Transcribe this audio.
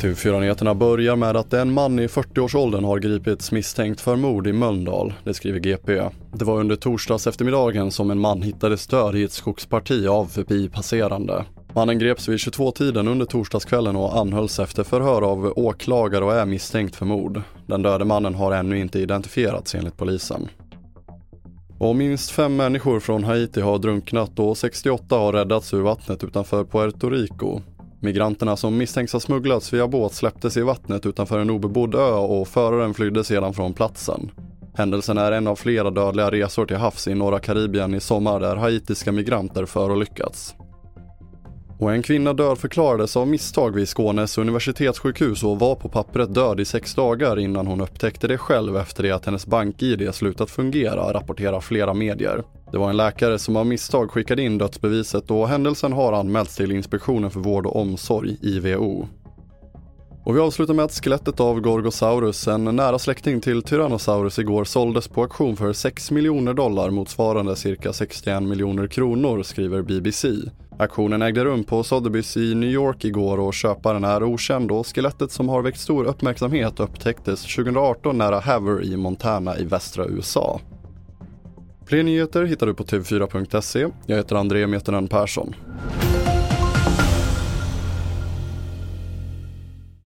TV4-nyheterna börjar med att en man i 40-årsåldern har gripits misstänkt för mord i Mölndal, det skriver GP. Det var under torsdags eftermiddagen som en man hittades död i ett skogsparti av förbipasserande. Mannen greps vid 22-tiden under torsdagskvällen och anhölls efter förhör av åklagare och är misstänkt för mord. Den döde mannen har ännu inte identifierats enligt polisen. Och minst fem människor från Haiti har drunknat och 68 har räddats ur vattnet utanför Puerto Rico. Migranterna som misstänks ha smugglats via båt släpptes i vattnet utanför en obebodd ö och föraren flydde sedan från platsen. Händelsen är en av flera dödliga resor till havs i norra Karibien i sommar där haitiska migranter förolyckats. Och en kvinna dödförklarades av misstag vid Skånes universitetssjukhus och var på pappret död i sex dagar innan hon upptäckte det själv efter det att hennes bank-id slutat fungera, rapporterar flera medier. Det var en läkare som av misstag skickade in dödsbeviset och händelsen har anmälts till Inspektionen för vård och omsorg, IVO. Och vi avslutar med att skelettet av Gorgosaurus, en nära släkting till Tyrannosaurus igår, såldes på auktion för 6 miljoner dollar motsvarande cirka 61 miljoner kronor, skriver BBC. Aktionen ägde rum på Sotheby's i New York igår och köparen är okänd och skelettet som har väckt stor uppmärksamhet upptäcktes 2018 nära Haver i Montana i västra USA. Fler nyheter hittar du på tv4.se. Jag heter André Meternen Persson.